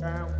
down.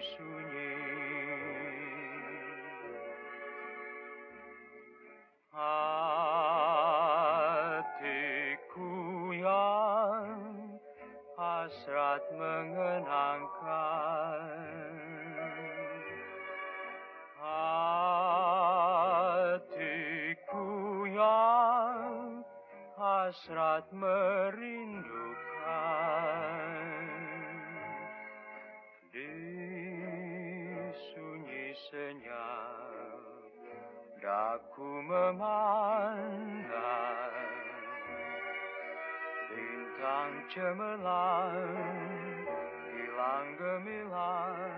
sunyi Hatiku yang hasrat mengenangkan. Hasrat merindukan daku memandang bintang cemerlang hilang gemilang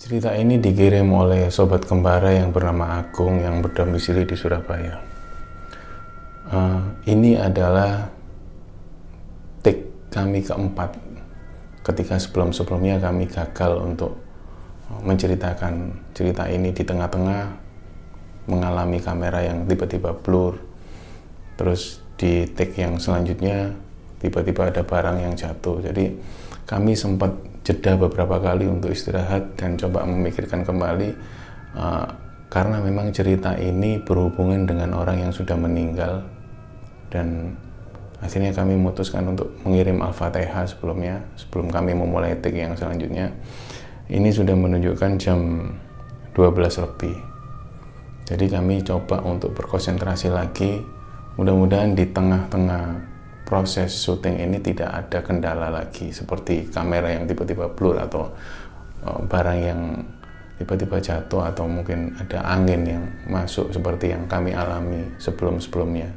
Cerita ini dikirim oleh sobat kembara yang bernama Agung yang berdomisili di Surabaya. Uh, ini adalah take kami keempat ketika sebelum-sebelumnya kami gagal untuk menceritakan cerita ini di tengah-tengah mengalami kamera yang tiba-tiba blur terus di take yang selanjutnya tiba-tiba ada barang yang jatuh jadi kami sempat jeda beberapa kali untuk istirahat dan coba memikirkan kembali uh, karena memang cerita ini berhubungan dengan orang yang sudah meninggal dan akhirnya kami memutuskan untuk mengirim Al-Fatihah sebelumnya sebelum kami memulai take yang selanjutnya. Ini sudah menunjukkan jam 12 lebih. Jadi kami coba untuk berkonsentrasi lagi. Mudah-mudahan di tengah-tengah proses syuting ini tidak ada kendala lagi seperti kamera yang tiba-tiba blur atau uh, barang yang tiba-tiba jatuh atau mungkin ada angin yang masuk seperti yang kami alami sebelum-sebelumnya.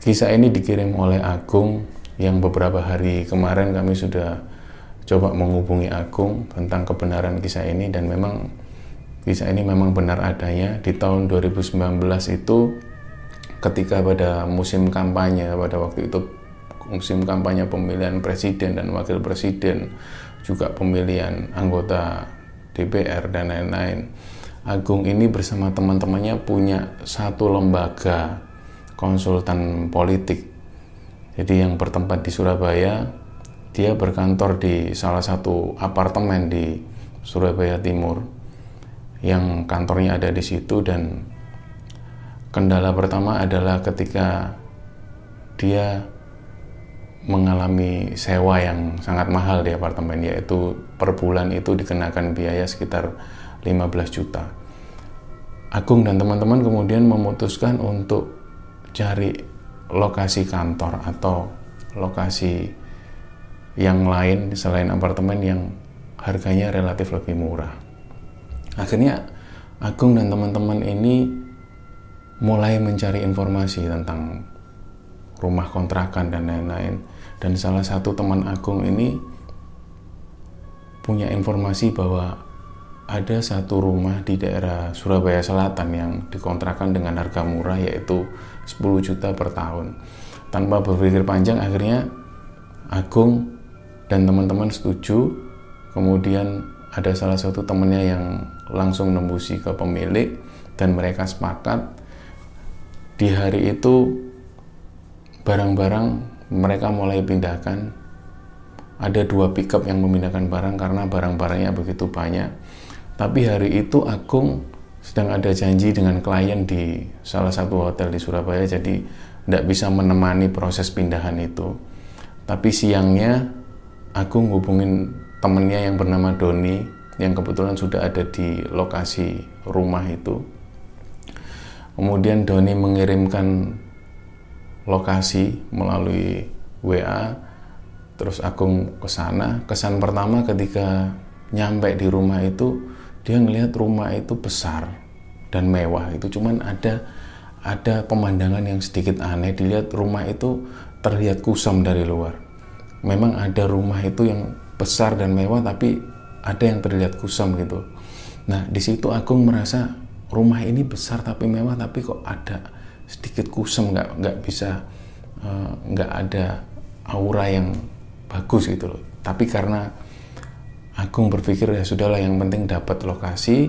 Kisah ini dikirim oleh Agung yang beberapa hari kemarin kami sudah coba menghubungi Agung tentang kebenaran kisah ini dan memang kisah ini memang benar adanya di tahun 2019 itu ketika pada musim kampanye pada waktu itu musim kampanye pemilihan presiden dan wakil presiden juga pemilihan anggota DPR dan lain-lain Agung ini bersama teman-temannya punya satu lembaga konsultan politik. Jadi yang bertempat di Surabaya dia berkantor di salah satu apartemen di Surabaya Timur. Yang kantornya ada di situ dan Kendala pertama adalah ketika dia mengalami sewa yang sangat mahal di apartemen yaitu per bulan itu dikenakan biaya sekitar 15 juta. Agung dan teman-teman kemudian memutuskan untuk cari lokasi kantor atau lokasi yang lain selain apartemen yang harganya relatif lebih murah. Akhirnya Agung dan teman-teman ini mulai mencari informasi tentang rumah kontrakan dan lain-lain. Dan salah satu teman Agung ini punya informasi bahwa ada satu rumah di daerah Surabaya Selatan yang dikontrakan dengan harga murah yaitu 10 juta per tahun. Tanpa berpikir panjang akhirnya Agung dan teman-teman setuju. Kemudian ada salah satu temannya yang langsung nembusi ke pemilik dan mereka sepakat di hari itu barang-barang mereka mulai pindahkan. Ada dua pickup yang memindahkan barang karena barang-barangnya begitu banyak. Tapi hari itu Agung sedang ada janji dengan klien di salah satu hotel di Surabaya jadi tidak bisa menemani proses pindahan itu. Tapi siangnya Agung hubungin temennya yang bernama Doni yang kebetulan sudah ada di lokasi rumah itu kemudian Doni mengirimkan lokasi melalui WA terus Agung ke sana. Kesan pertama ketika nyampe di rumah itu dia ngelihat rumah itu besar dan mewah itu. Cuman ada ada pemandangan yang sedikit aneh. Dilihat rumah itu terlihat kusam dari luar. Memang ada rumah itu yang besar dan mewah tapi ada yang terlihat kusam gitu. Nah di situ Agung merasa rumah ini besar tapi mewah tapi kok ada sedikit kusam nggak nggak bisa eh, nggak uh, ada aura yang bagus gitu loh. Tapi karena Agung berpikir ya sudahlah yang penting dapat lokasi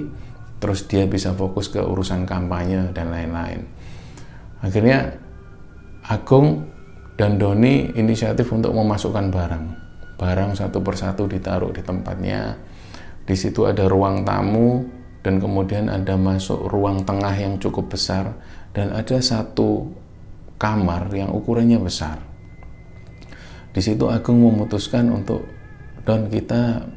terus dia bisa fokus ke urusan kampanye dan lain-lain. Akhirnya Agung dan Doni inisiatif untuk memasukkan barang. Barang satu persatu ditaruh di tempatnya. Di situ ada ruang tamu dan kemudian ada masuk ruang tengah yang cukup besar dan ada satu kamar yang ukurannya besar di situ Agung memutuskan untuk don kita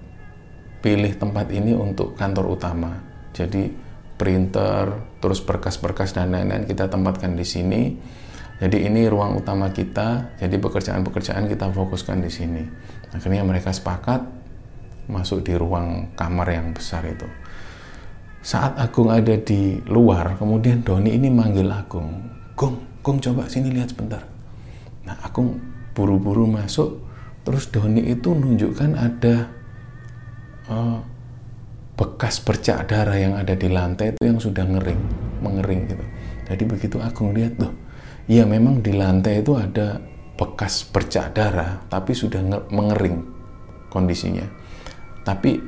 pilih tempat ini untuk kantor utama. Jadi printer, terus berkas-berkas dan lain-lain kita tempatkan di sini. Jadi ini ruang utama kita. Jadi pekerjaan-pekerjaan kita fokuskan di sini. Akhirnya mereka sepakat masuk di ruang kamar yang besar itu. Saat Agung ada di luar, kemudian Doni ini manggil Agung. Gung, Gung coba sini lihat sebentar. Nah Agung buru-buru masuk, terus Doni itu nunjukkan ada uh, bekas bercak darah yang ada di lantai itu yang sudah ngering, mengering gitu. Jadi begitu Agung lihat tuh, ya memang di lantai itu ada bekas bercak darah, tapi sudah mengering kondisinya. Tapi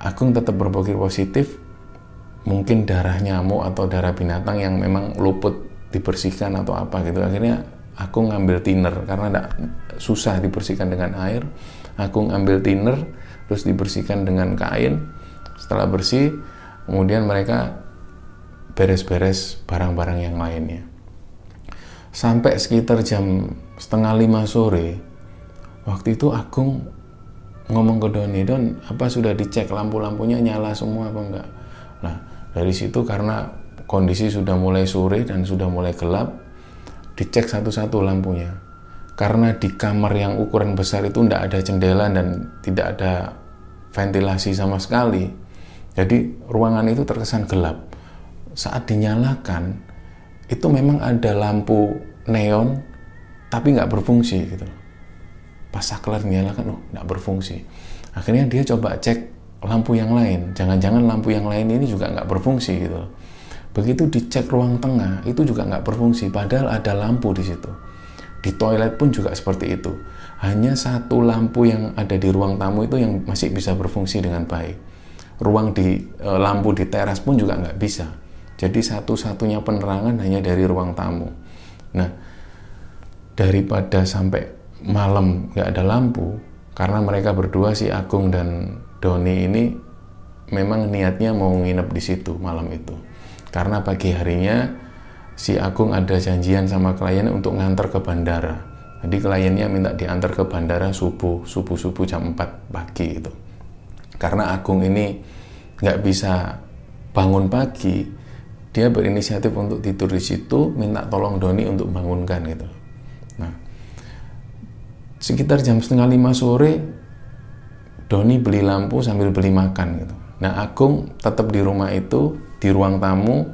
Agung tetap berpikir positif, mungkin darah nyamuk atau darah binatang yang memang luput dibersihkan atau apa gitu. Akhirnya aku ngambil thinner karena tidak susah dibersihkan dengan air. Aku ngambil thinner terus dibersihkan dengan kain setelah bersih kemudian mereka beres-beres barang-barang yang lainnya sampai sekitar jam setengah lima sore waktu itu Agung ngomong ke Doni Don apa sudah dicek lampu-lampunya nyala semua apa enggak nah dari situ karena kondisi sudah mulai sore dan sudah mulai gelap dicek satu-satu lampunya. Karena di kamar yang ukuran besar itu tidak ada jendela dan tidak ada ventilasi sama sekali jadi ruangan itu terkesan gelap. Saat dinyalakan itu memang ada lampu neon tapi nggak berfungsi gitu. Pas saklar dinyalakan oh nggak berfungsi. Akhirnya dia coba cek lampu yang lain jangan-jangan lampu yang lain ini juga nggak berfungsi gitu begitu dicek ruang tengah itu juga nggak berfungsi padahal ada lampu di situ di toilet pun juga seperti itu. Hanya satu lampu yang ada di ruang tamu itu yang masih bisa berfungsi dengan baik. Ruang di e, lampu di teras pun juga nggak bisa. Jadi satu-satunya penerangan hanya dari ruang tamu. Nah, daripada sampai malam nggak ada lampu, karena mereka berdua si Agung dan Doni ini memang niatnya mau nginep di situ malam itu. Karena pagi harinya si Agung ada janjian sama kliennya untuk ngantar ke bandara. Jadi kliennya minta diantar ke bandara subuh, subuh-subuh jam 4 pagi itu. Karena Agung ini nggak bisa bangun pagi, dia berinisiatif untuk tidur di situ, minta tolong Doni untuk bangunkan gitu. sekitar jam setengah lima sore Doni beli lampu sambil beli makan gitu. Nah Agung tetap di rumah itu di ruang tamu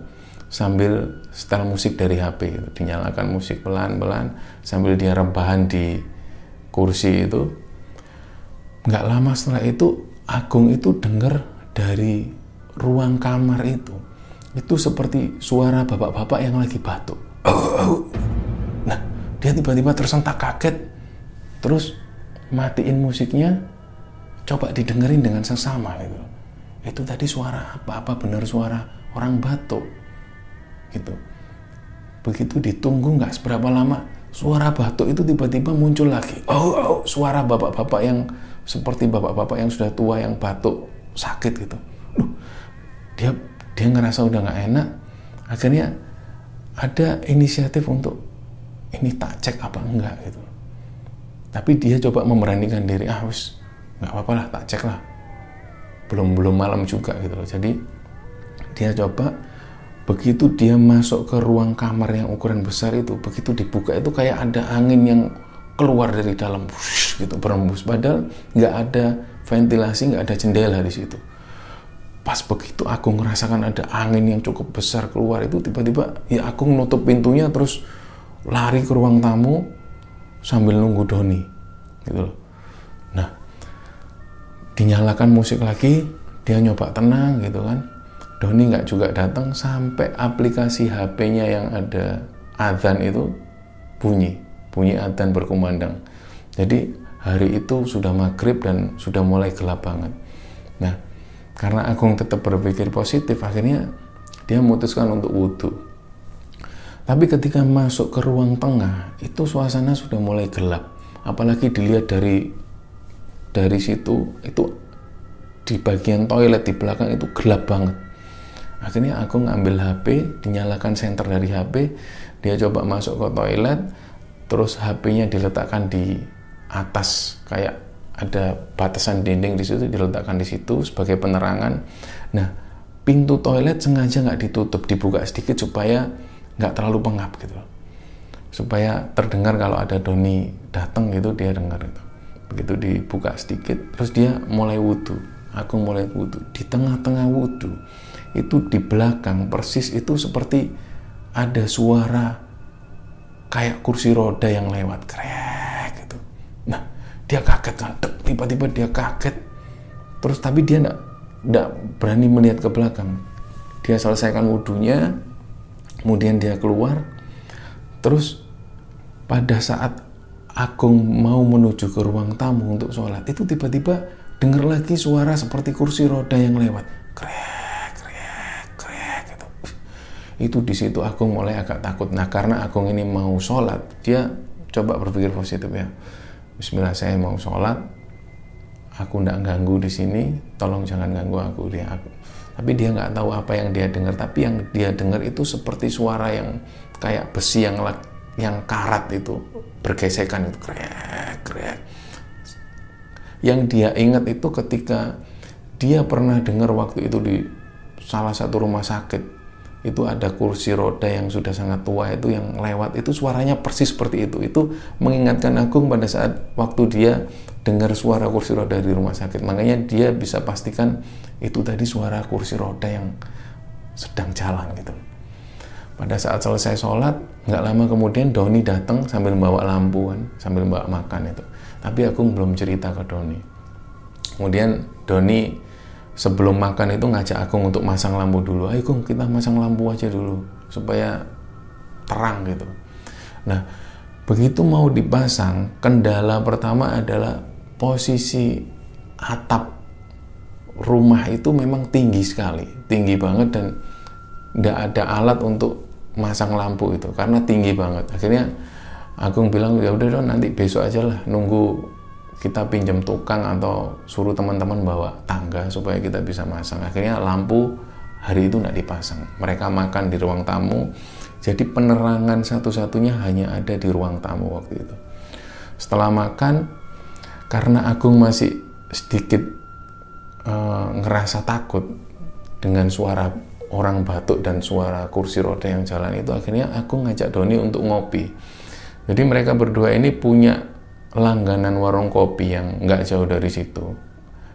sambil setel musik dari HP gitu. dinyalakan musik pelan-pelan sambil dia rebahan di kursi itu nggak lama setelah itu Agung itu dengar dari ruang kamar itu itu seperti suara bapak-bapak yang lagi batuk nah dia tiba-tiba tersentak kaget terus matiin musiknya coba didengerin dengan sesama gitu. Itu tadi suara apa? Apa benar suara orang batuk? Gitu. Begitu ditunggu nggak seberapa lama suara batuk itu tiba-tiba muncul lagi. Oh, oh suara bapak-bapak yang seperti bapak-bapak yang sudah tua yang batuk sakit gitu. Loh, dia dia ngerasa udah nggak enak. Akhirnya ada inisiatif untuk ini tak cek apa enggak? gitu. Tapi dia coba memberanikan diri ah wis nggak apa-apa lah tak cek lah. Belum belum malam juga gitu loh. Jadi dia coba begitu dia masuk ke ruang kamar yang ukuran besar itu begitu dibuka itu kayak ada angin yang keluar dari dalam wush, gitu berembus. Padahal nggak ada ventilasi nggak ada jendela di situ. Pas begitu aku ngerasakan ada angin yang cukup besar keluar itu tiba-tiba ya aku nutup pintunya terus lari ke ruang tamu sambil nunggu Doni gitu loh. Nah dinyalakan musik lagi dia nyoba tenang gitu kan Doni nggak juga datang sampai aplikasi HP-nya yang ada adzan itu bunyi, bunyi adzan berkumandang. Jadi hari itu sudah maghrib dan sudah mulai gelap banget. Nah, karena Agung tetap berpikir positif, akhirnya dia memutuskan untuk wudhu. Tapi ketika masuk ke ruang tengah, itu suasana sudah mulai gelap. Apalagi dilihat dari dari situ, itu di bagian toilet di belakang itu gelap banget. Akhirnya aku ngambil HP dinyalakan senter dari HP dia coba masuk ke toilet terus HP-nya diletakkan di atas kayak ada batasan dinding di situ diletakkan di situ sebagai penerangan. Nah pintu toilet sengaja nggak ditutup dibuka sedikit supaya nggak terlalu pengap gitu supaya terdengar kalau ada Doni datang gitu dia dengar itu begitu dibuka sedikit terus dia mulai wudhu aku mulai wudhu di tengah-tengah wudhu itu di belakang persis itu seperti ada suara kayak kursi roda yang lewat krek gitu. Nah dia kaget kan, tiba-tiba dia kaget. Terus tapi dia enggak, enggak berani melihat ke belakang. Dia selesaikan wudhunya, kemudian dia keluar. Terus pada saat Agung mau menuju ke ruang tamu untuk sholat, itu tiba-tiba dengar lagi suara seperti kursi roda yang lewat. Krek itu di situ Agung mulai agak takut. Nah karena Agung ini mau sholat, dia coba berpikir positif ya. Bismillah saya mau sholat, aku nggak ganggu di sini, tolong jangan ganggu aku dia. Aku. Tapi dia nggak tahu apa yang dia dengar. Tapi yang dia dengar itu seperti suara yang kayak besi yang yang karat itu bergesekan itu krek krek. Yang dia ingat itu ketika dia pernah dengar waktu itu di salah satu rumah sakit itu ada kursi roda yang sudah sangat tua itu yang lewat itu suaranya persis seperti itu. Itu mengingatkan Agung pada saat waktu dia dengar suara kursi roda di rumah sakit. Makanya dia bisa pastikan itu tadi suara kursi roda yang sedang jalan gitu pada saat selesai sholat nggak lama kemudian Doni datang sambil membawa lampu kan sambil membawa makan itu. Tapi Agung belum cerita ke Doni. Kemudian Doni sebelum makan itu ngajak Agung untuk masang lampu dulu. Ayo Gung kita masang lampu aja dulu supaya terang gitu. Nah begitu mau dipasang kendala pertama adalah posisi atap rumah itu memang tinggi sekali tinggi banget dan tidak ada alat untuk masang lampu itu karena tinggi banget akhirnya Agung bilang ya udah dong nanti besok aja lah nunggu kita pinjam tukang atau suruh teman-teman bawa tangga supaya kita bisa masang. Akhirnya lampu hari itu tidak dipasang. Mereka makan di ruang tamu, jadi penerangan satu-satunya hanya ada di ruang tamu waktu itu. Setelah makan, karena Agung masih sedikit uh, ngerasa takut dengan suara orang batuk dan suara kursi roda yang jalan itu, akhirnya Agung ngajak Doni untuk ngopi. Jadi mereka berdua ini punya langganan warung kopi yang nggak jauh dari situ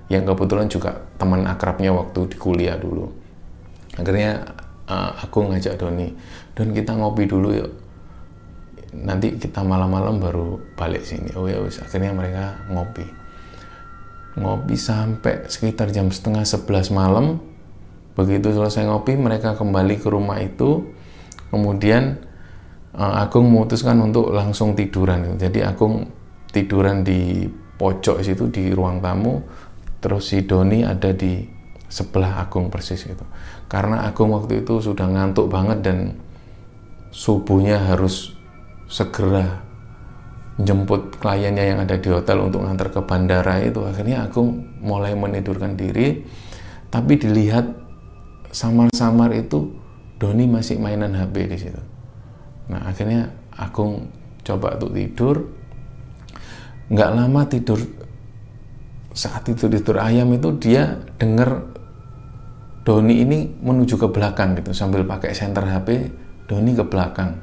yang kebetulan juga teman akrabnya waktu di kuliah dulu. Akhirnya uh, aku ngajak Doni Don kita ngopi dulu yuk. Nanti kita malam-malam baru balik sini. Oh ya akhirnya mereka ngopi. Ngopi sampai sekitar jam setengah sebelas malam begitu selesai ngopi mereka kembali ke rumah itu. Kemudian uh, Agung memutuskan untuk langsung tiduran. Jadi Agung tiduran di pojok situ di ruang tamu. Terus si Doni ada di sebelah Agung persis itu karena Agung waktu itu sudah ngantuk banget dan subuhnya harus segera jemput kliennya yang ada di hotel untuk ngantar ke bandara itu. Akhirnya Agung mulai menidurkan diri. Tapi dilihat samar-samar itu Doni masih mainan HP di situ. Nah akhirnya Agung coba untuk tidur. Nggak lama tidur saat itu tidur ayam itu dia dengar Doni ini menuju ke belakang gitu sambil pakai senter HP Doni ke belakang.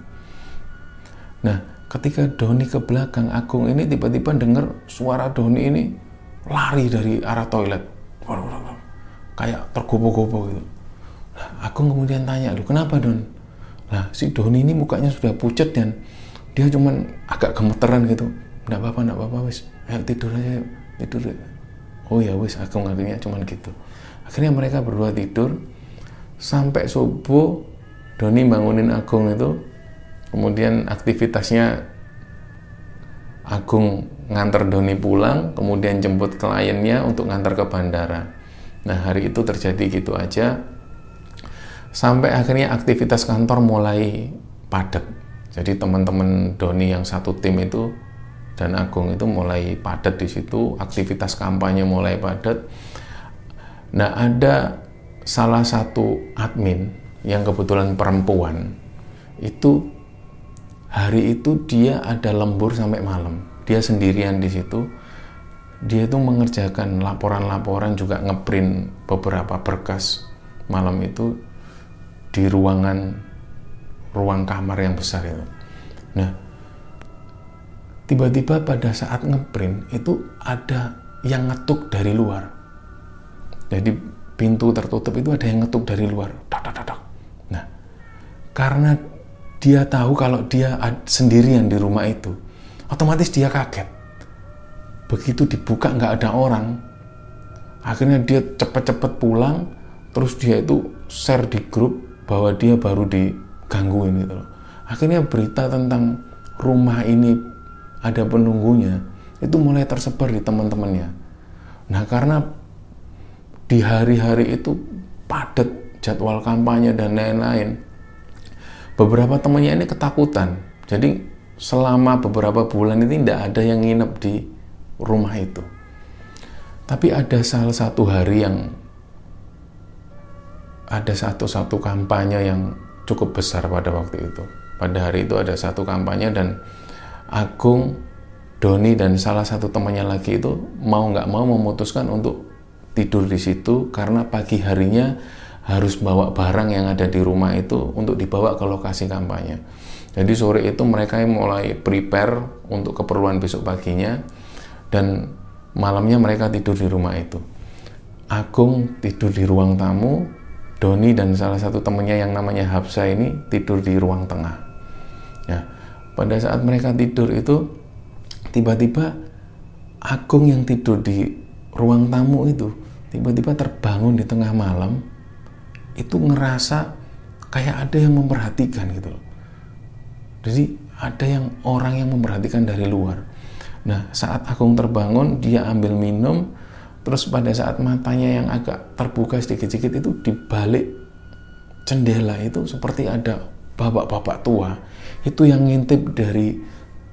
Nah ketika Doni ke belakang Agung ini tiba-tiba dengar suara Doni ini lari dari arah toilet. Kayak tergopoh-gopoh gitu nah, Agung kemudian tanya lu kenapa Don? Nah si Doni ini mukanya sudah pucat dan dia cuman agak gemeteran gitu. Nggak apa-apa nggak apa-apa wis. Ayo tidur aja tidur oh ya wis. Aku ngertinya cuman gitu. Akhirnya mereka berdua tidur. Sampai subuh Doni bangunin Agung itu. Kemudian aktivitasnya Agung ngantar Doni pulang kemudian jemput kliennya untuk ngantar ke bandara. Nah hari itu terjadi gitu aja sampai akhirnya aktivitas kantor mulai padat jadi teman-teman Doni yang satu tim itu dan Agung itu mulai padat di situ, aktivitas kampanye mulai padat. Nah, ada salah satu admin yang kebetulan perempuan itu hari itu dia ada lembur sampai malam. Dia sendirian di situ. Dia itu mengerjakan laporan-laporan juga ngeprint beberapa berkas malam itu di ruangan ruang kamar yang besar itu. Nah, tiba-tiba pada saat ngeprint itu ada yang ngetuk dari luar. Jadi pintu tertutup itu ada yang ngetuk dari luar. Nah, karena dia tahu kalau dia sendirian di rumah itu, otomatis dia kaget. Begitu dibuka nggak ada orang, akhirnya dia cepet-cepet pulang, terus dia itu share di grup bahwa dia baru digangguin gitu loh. Akhirnya berita tentang rumah ini ada penunggunya, itu mulai tersebar di teman-temannya. Nah, karena di hari-hari itu padat jadwal kampanye dan lain-lain, beberapa temannya ini ketakutan. Jadi selama beberapa bulan ini tidak ada yang nginep di rumah itu. Tapi ada salah satu hari yang ada satu-satu kampanye yang cukup besar pada waktu itu. Pada hari itu ada satu kampanye dan Agung, Doni dan salah satu temannya lagi itu mau nggak mau memutuskan untuk tidur di situ karena pagi harinya harus bawa barang yang ada di rumah itu untuk dibawa ke lokasi kampanye. Jadi sore itu mereka mulai prepare untuk keperluan besok paginya dan malamnya mereka tidur di rumah itu. Agung tidur di ruang tamu, Doni dan salah satu temannya yang namanya Hapsa ini tidur di ruang tengah. Ya, pada saat mereka tidur itu tiba-tiba Agung yang tidur di ruang tamu itu tiba-tiba terbangun di tengah malam itu ngerasa kayak ada yang memperhatikan gitu loh. Jadi ada yang orang yang memperhatikan dari luar. Nah saat Agung terbangun dia ambil minum terus pada saat matanya yang agak terbuka sedikit-sedikit itu di balik jendela itu seperti ada bapak-bapak tua itu yang ngintip dari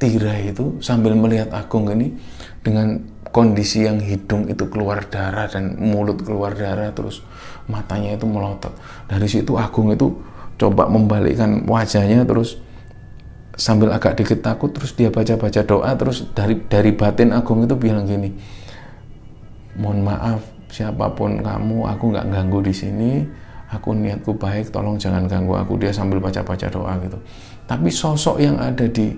tirai itu sambil melihat Agung ini dengan kondisi yang hidung itu keluar darah dan mulut keluar darah terus matanya itu melotot. Dari situ Agung itu coba membalikkan wajahnya terus sambil agak dikit takut terus dia baca-baca doa terus dari dari batin Agung itu bilang gini mohon maaf siapa pun kamu aku nggak ganggu di sini. Aku niatku baik tolong jangan ganggu aku. Dia sambil baca-baca doa gitu. Tapi sosok yang ada di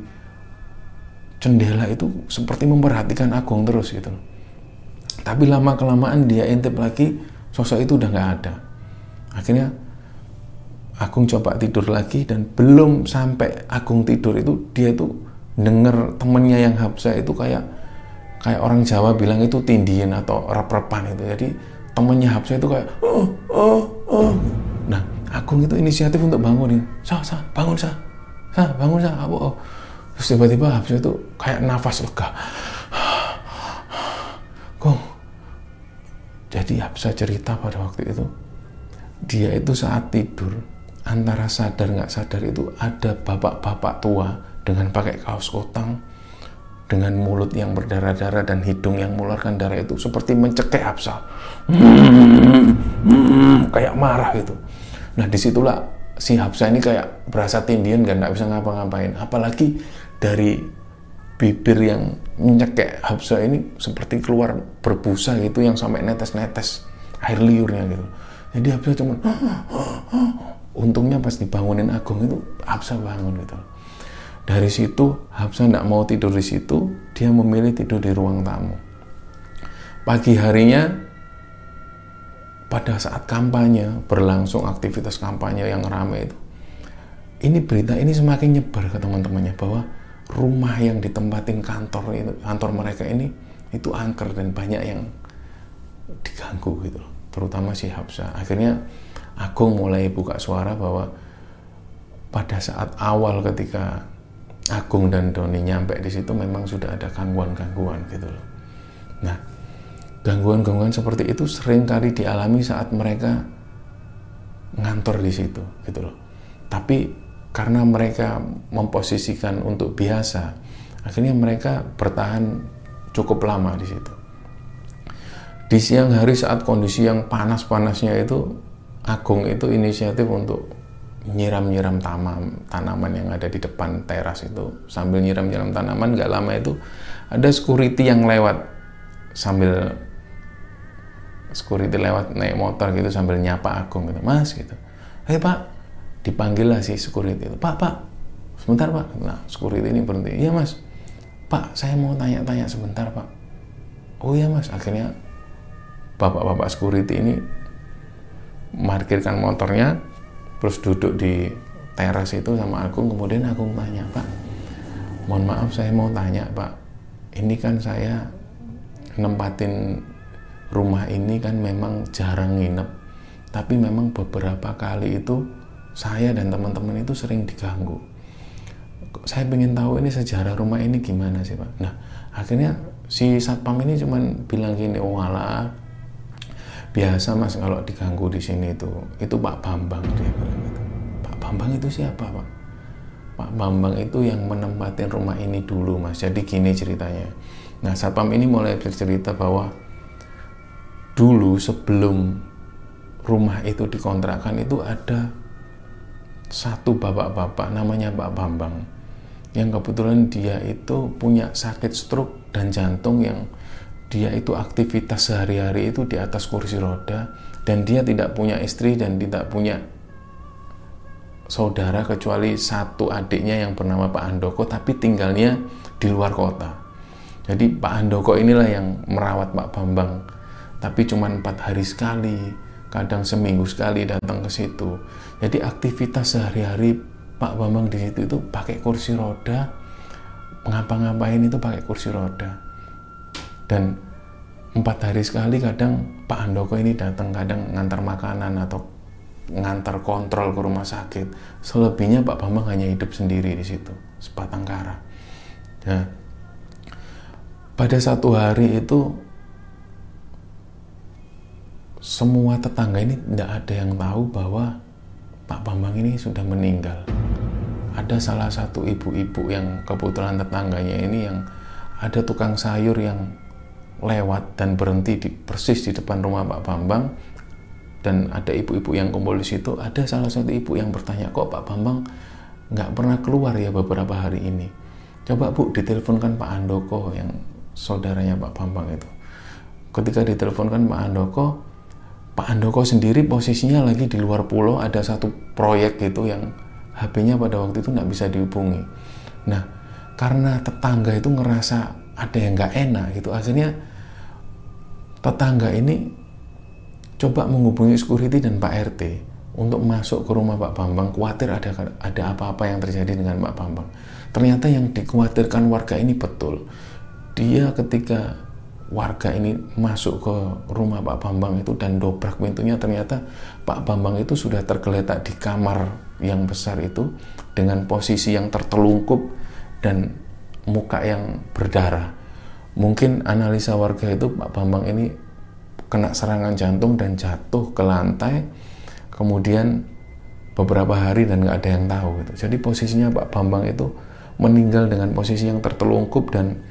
jendela itu seperti memperhatikan Agung terus gitu. Tapi lama kelamaan dia intip lagi sosok itu udah nggak ada. Akhirnya Agung coba tidur lagi dan belum sampai Agung tidur itu dia itu denger temennya yang Habsa itu kayak kayak orang Jawa bilang itu tindian atau rep-repan itu. Jadi temennya Habsa itu kayak oh oh oh. Nah Agung itu inisiatif untuk bangunin sah sah bangun sah sah bangun sah apa oh. Terus tiba-tiba Habsa itu kayak nafas lega. Gong jadi Habsa cerita pada waktu itu dia itu saat tidur antara sadar nggak sadar itu ada bapak-bapak tua dengan pakai kaos kotang dengan mulut yang berdarah-darah dan hidung yang mengeluarkan darah itu seperti mencekik Hafsah kayak marah gitu. Nah di situlah si Hafsah ini kayak berasa tindian kan nggak bisa ngapa-ngapain. Apalagi dari bibir yang mencekik Hafsah ini seperti keluar berbusa gitu yang sampai netes-netes air liurnya gitu. Jadi Hafsah cuma untungnya pas dibangunin Agung itu Habsa bangun gitu dari situ Habsa tidak mau tidur di situ dia memilih tidur di ruang tamu. Pagi harinya pada saat kampanye berlangsung aktivitas kampanye yang ramai itu ini berita ini semakin nyebar ke teman-temannya bahwa rumah yang ditempatin kantor itu kantor mereka ini itu angker dan banyak yang diganggu gitu terutama si Habsa akhirnya Agung mulai buka suara bahwa pada saat awal ketika Agung dan Doni nyampe di situ memang sudah ada gangguan-gangguan gitu loh. Nah, gangguan-gangguan seperti itu sering kali dialami saat mereka ngantor di situ gitu loh. Tapi karena mereka memposisikan untuk biasa, akhirnya mereka bertahan cukup lama di situ. Di siang hari saat kondisi yang panas-panasnya itu Agung itu inisiatif untuk nyiram-nyiram tanaman, tanaman yang ada di depan teras itu. Sambil nyiram-nyiram tanaman nggak lama itu ada security yang lewat. Sambil security lewat naik motor gitu sambil nyapa Agung gitu mas gitu. Hei pak dipanggil lah si security itu pak pak sebentar pak. Nah security ini berhenti iya mas. Pak saya mau tanya-tanya sebentar pak. Oh iya mas. Akhirnya bapak-bapak security ini markirkan motornya terus duduk di teras itu sama Agung. Kemudian Agung tanya Pak mohon maaf saya mau tanya Pak. Ini kan saya nempatin rumah ini kan memang jarang nginep. Tapi memang beberapa kali itu saya dan teman-teman itu sering diganggu. Saya ingin tahu ini sejarah rumah ini gimana sih Pak? Nah akhirnya si satpam ini cuman bilang gini oh alah biasa mas kalau diganggu di sini itu itu Pak Bambang dia bilang gitu. Pak Bambang itu siapa Pak? Pak Bambang itu yang menempatin rumah ini dulu mas. Jadi gini ceritanya. Nah satpam ini mulai bercerita bahwa dulu sebelum rumah itu dikontrakkan itu ada satu bapak-bapak namanya Pak Bambang. Yang kebetulan dia itu punya sakit stroke dan jantung yang dia itu aktivitas sehari-hari itu di atas kursi roda dan dia tidak punya istri dan tidak punya saudara kecuali satu adiknya yang bernama Pak Andoko tapi tinggalnya di luar kota. Jadi Pak Andoko inilah yang merawat Pak Bambang tapi cuma empat hari sekali, kadang seminggu sekali datang ke situ. Jadi aktivitas sehari-hari Pak Bambang di situ itu pakai kursi roda, ngapa-ngapain itu pakai kursi roda dan empat hari sekali kadang Pak Andoko ini datang kadang ngantar makanan atau ngantar kontrol ke rumah sakit. Selebihnya Pak Bambang hanya hidup sendiri di situ sepatang kara. Nah, pada satu hari itu semua tetangga ini tidak ada yang tahu bahwa Pak Bambang ini sudah meninggal. Ada salah satu ibu-ibu yang kebetulan tetangganya ini yang ada tukang sayur yang lewat dan berhenti di, persis di depan rumah Pak Bambang. Dan ada ibu-ibu yang kumpul di situ. Ada salah satu ibu yang bertanya kok Pak Bambang nggak pernah keluar ya beberapa hari ini? Coba Bu diteleponkan Pak Andoko yang saudaranya Pak Bambang itu. Ketika diteleponkan Pak Andoko Pak Andoko sendiri posisinya lagi di luar pulau. Ada satu proyek gitu yang HP-nya pada waktu itu nggak bisa dihubungi. Nah karena tetangga itu ngerasa ada yang nggak enak gitu. Akhirnya tetangga ini coba menghubungi security dan Pak RT untuk masuk ke rumah Pak Bambang. Khawatir ada ada apa-apa yang terjadi dengan Pak Bambang. Ternyata yang dikhawatirkan warga ini betul. Dia ketika warga ini masuk ke rumah Pak Bambang itu dan dobrak pintunya ternyata Pak Bambang itu sudah tergeletak di kamar yang besar itu dengan posisi yang tertelungkup dan muka yang berdarah mungkin analisa warga itu Pak Bambang ini kena serangan jantung dan jatuh ke lantai kemudian beberapa hari dan nggak ada yang tahu gitu. Jadi posisinya Pak Bambang itu meninggal dengan posisi yang tertelungkup dan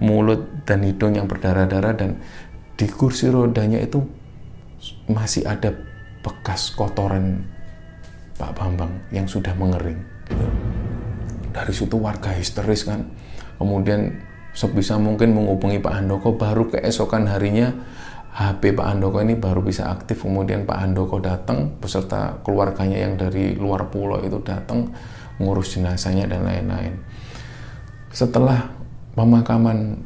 mulut dan hidung yang berdarah-darah dan di kursi rodanya itu masih ada bekas kotoran Pak Bambang yang sudah mengering. Gitu. Dari situ warga histeris kan. Kemudian sebisa mungkin menghubungi Pak Handoko baru keesokan harinya HP Pak Andoko ini baru bisa aktif. Kemudian Pak Andoko datang beserta keluarganya yang dari luar pulau itu datang ngurus jenazahnya dan lain-lain. Setelah pemakaman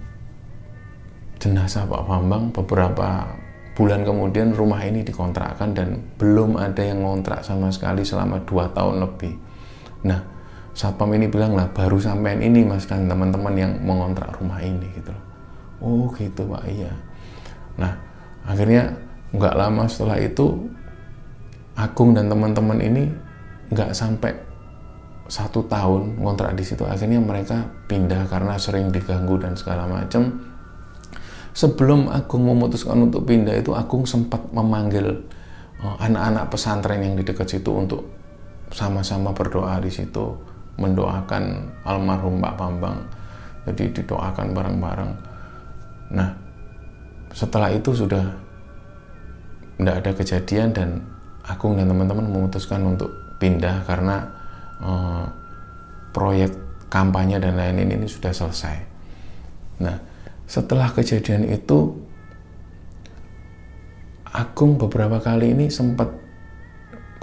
jenazah Pak Bambang beberapa bulan kemudian rumah ini dikontrakkan dan belum ada yang ngontrak sama sekali selama dua tahun lebih. Nah Satpam ini bilang lah baru sampean ini mas dan teman-teman yang mengontrak rumah ini gitu oh gitu pak iya. Nah akhirnya nggak lama setelah itu Agung dan teman-teman ini nggak sampai satu tahun ngontrak di situ. Akhirnya mereka pindah karena sering diganggu dan segala macam sebelum Agung memutuskan untuk pindah itu Agung sempat memanggil eh, anak-anak pesantren yang di dekat situ untuk sama-sama berdoa di situ mendoakan almarhum Pak Bambang jadi didoakan bareng-bareng nah setelah itu sudah tidak ada kejadian dan Agung dan teman-teman memutuskan untuk pindah karena uh, proyek kampanye dan lain-lain ini sudah selesai. Nah, setelah kejadian itu Agung beberapa kali ini sempat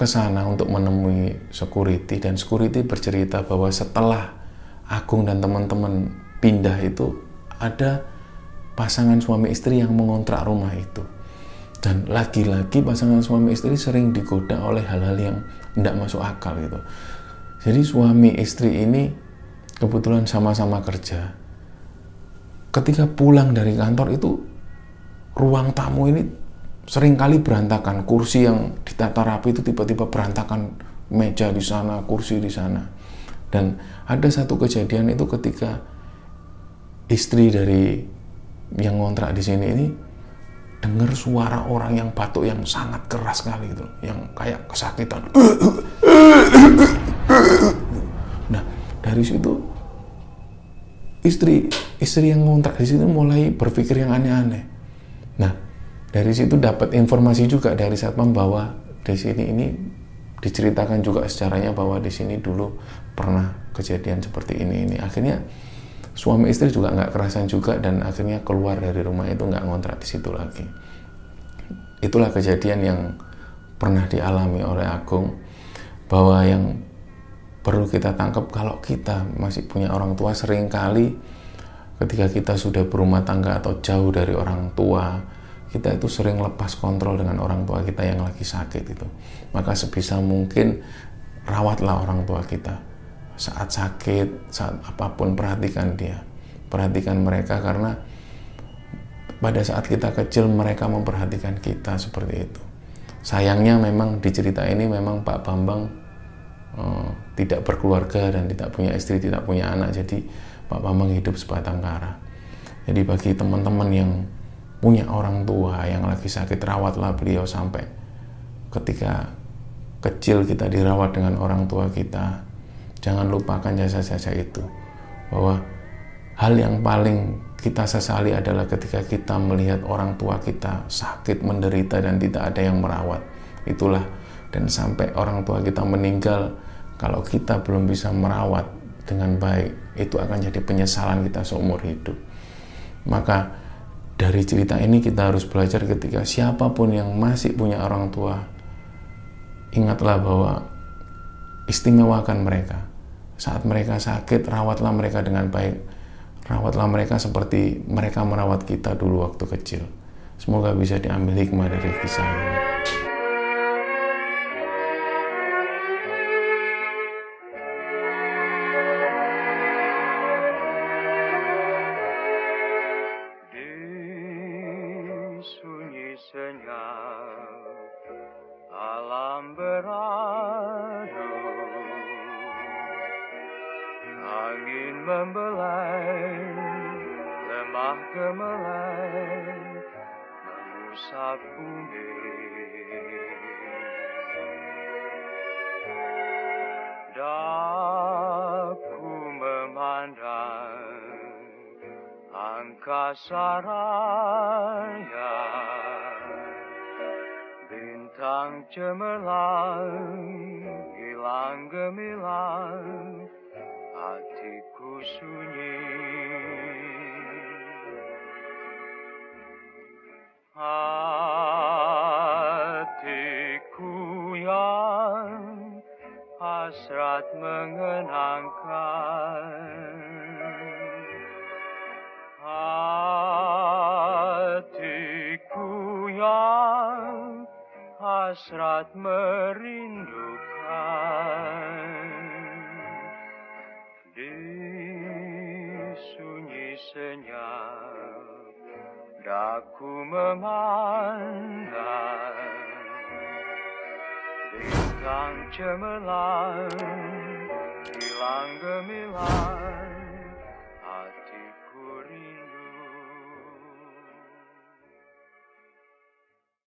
ke sana untuk menemui security dan security bercerita bahwa setelah Agung dan teman-teman pindah itu ada pasangan suami istri yang mengontrak rumah itu. Dan lagi-lagi pasangan suami istri sering digoda oleh hal-hal yang tidak masuk akal gitu. Jadi suami istri ini kebetulan sama-sama kerja. Ketika pulang dari kantor itu ruang tamu ini sering kali berantakan. Kursi yang ditata rapi itu tiba-tiba berantakan. Meja di sana, kursi di sana. Dan ada satu kejadian itu ketika istri dari yang ngontrak di sini ini dengar suara orang yang batuk yang sangat keras sekali gitu, yang kayak kesakitan. Nah, dari situ istri istri yang ngontrak di sini mulai berpikir yang aneh-aneh. Nah, dari situ dapat informasi juga dari satpam bahwa di sini ini diceritakan juga secaranya bahwa di sini dulu pernah kejadian seperti ini ini. Akhirnya suami istri juga nggak kerasan juga dan akhirnya keluar dari rumah itu nggak ngontrak di situ lagi. Itulah kejadian yang pernah dialami oleh Agung bahwa yang perlu kita tangkap kalau kita masih punya orang tua sering kali ketika kita sudah berumah tangga atau jauh dari orang tua kita itu sering lepas kontrol dengan orang tua kita yang lagi sakit itu maka sebisa mungkin rawatlah orang tua kita saat sakit, saat apa pun perhatikan dia. Perhatikan mereka karena pada saat kita kecil mereka memperhatikan kita seperti itu. Sayangnya memang di cerita ini memang Pak Bambang uh, tidak berkeluarga dan tidak punya istri, tidak punya anak. Jadi Pak Bambang hidup sebatang kara. Jadi bagi teman-teman yang punya orang tua yang lagi sakit rawatlah beliau sampai ketika kecil kita dirawat dengan orang tua kita. Jangan lupakan jasa-jasa itu bahwa hal yang paling kita sesali adalah ketika kita melihat orang tua kita sakit menderita dan tidak ada yang merawat. Itulah dan sampai orang tua kita meninggal kalau kita belum bisa merawat dengan baik itu akan jadi penyesalan kita seumur hidup. Maka dari cerita ini kita harus belajar ketika siapa pun yang masih punya orang tua ingatlah bahwa istimewakan mereka saat mereka sakit, rawatlah mereka dengan baik. Rawatlah mereka seperti mereka merawat kita dulu waktu kecil. Semoga bisa diambil hikmah dari kisah ini. Bintang cemerlang hilang gemilang hatiku sunyi. Hatiku yang hasrat mengenangkan hasrat merindukan. Di sunyi senyap daku memandang. Bintang cemerlang hilang gemilang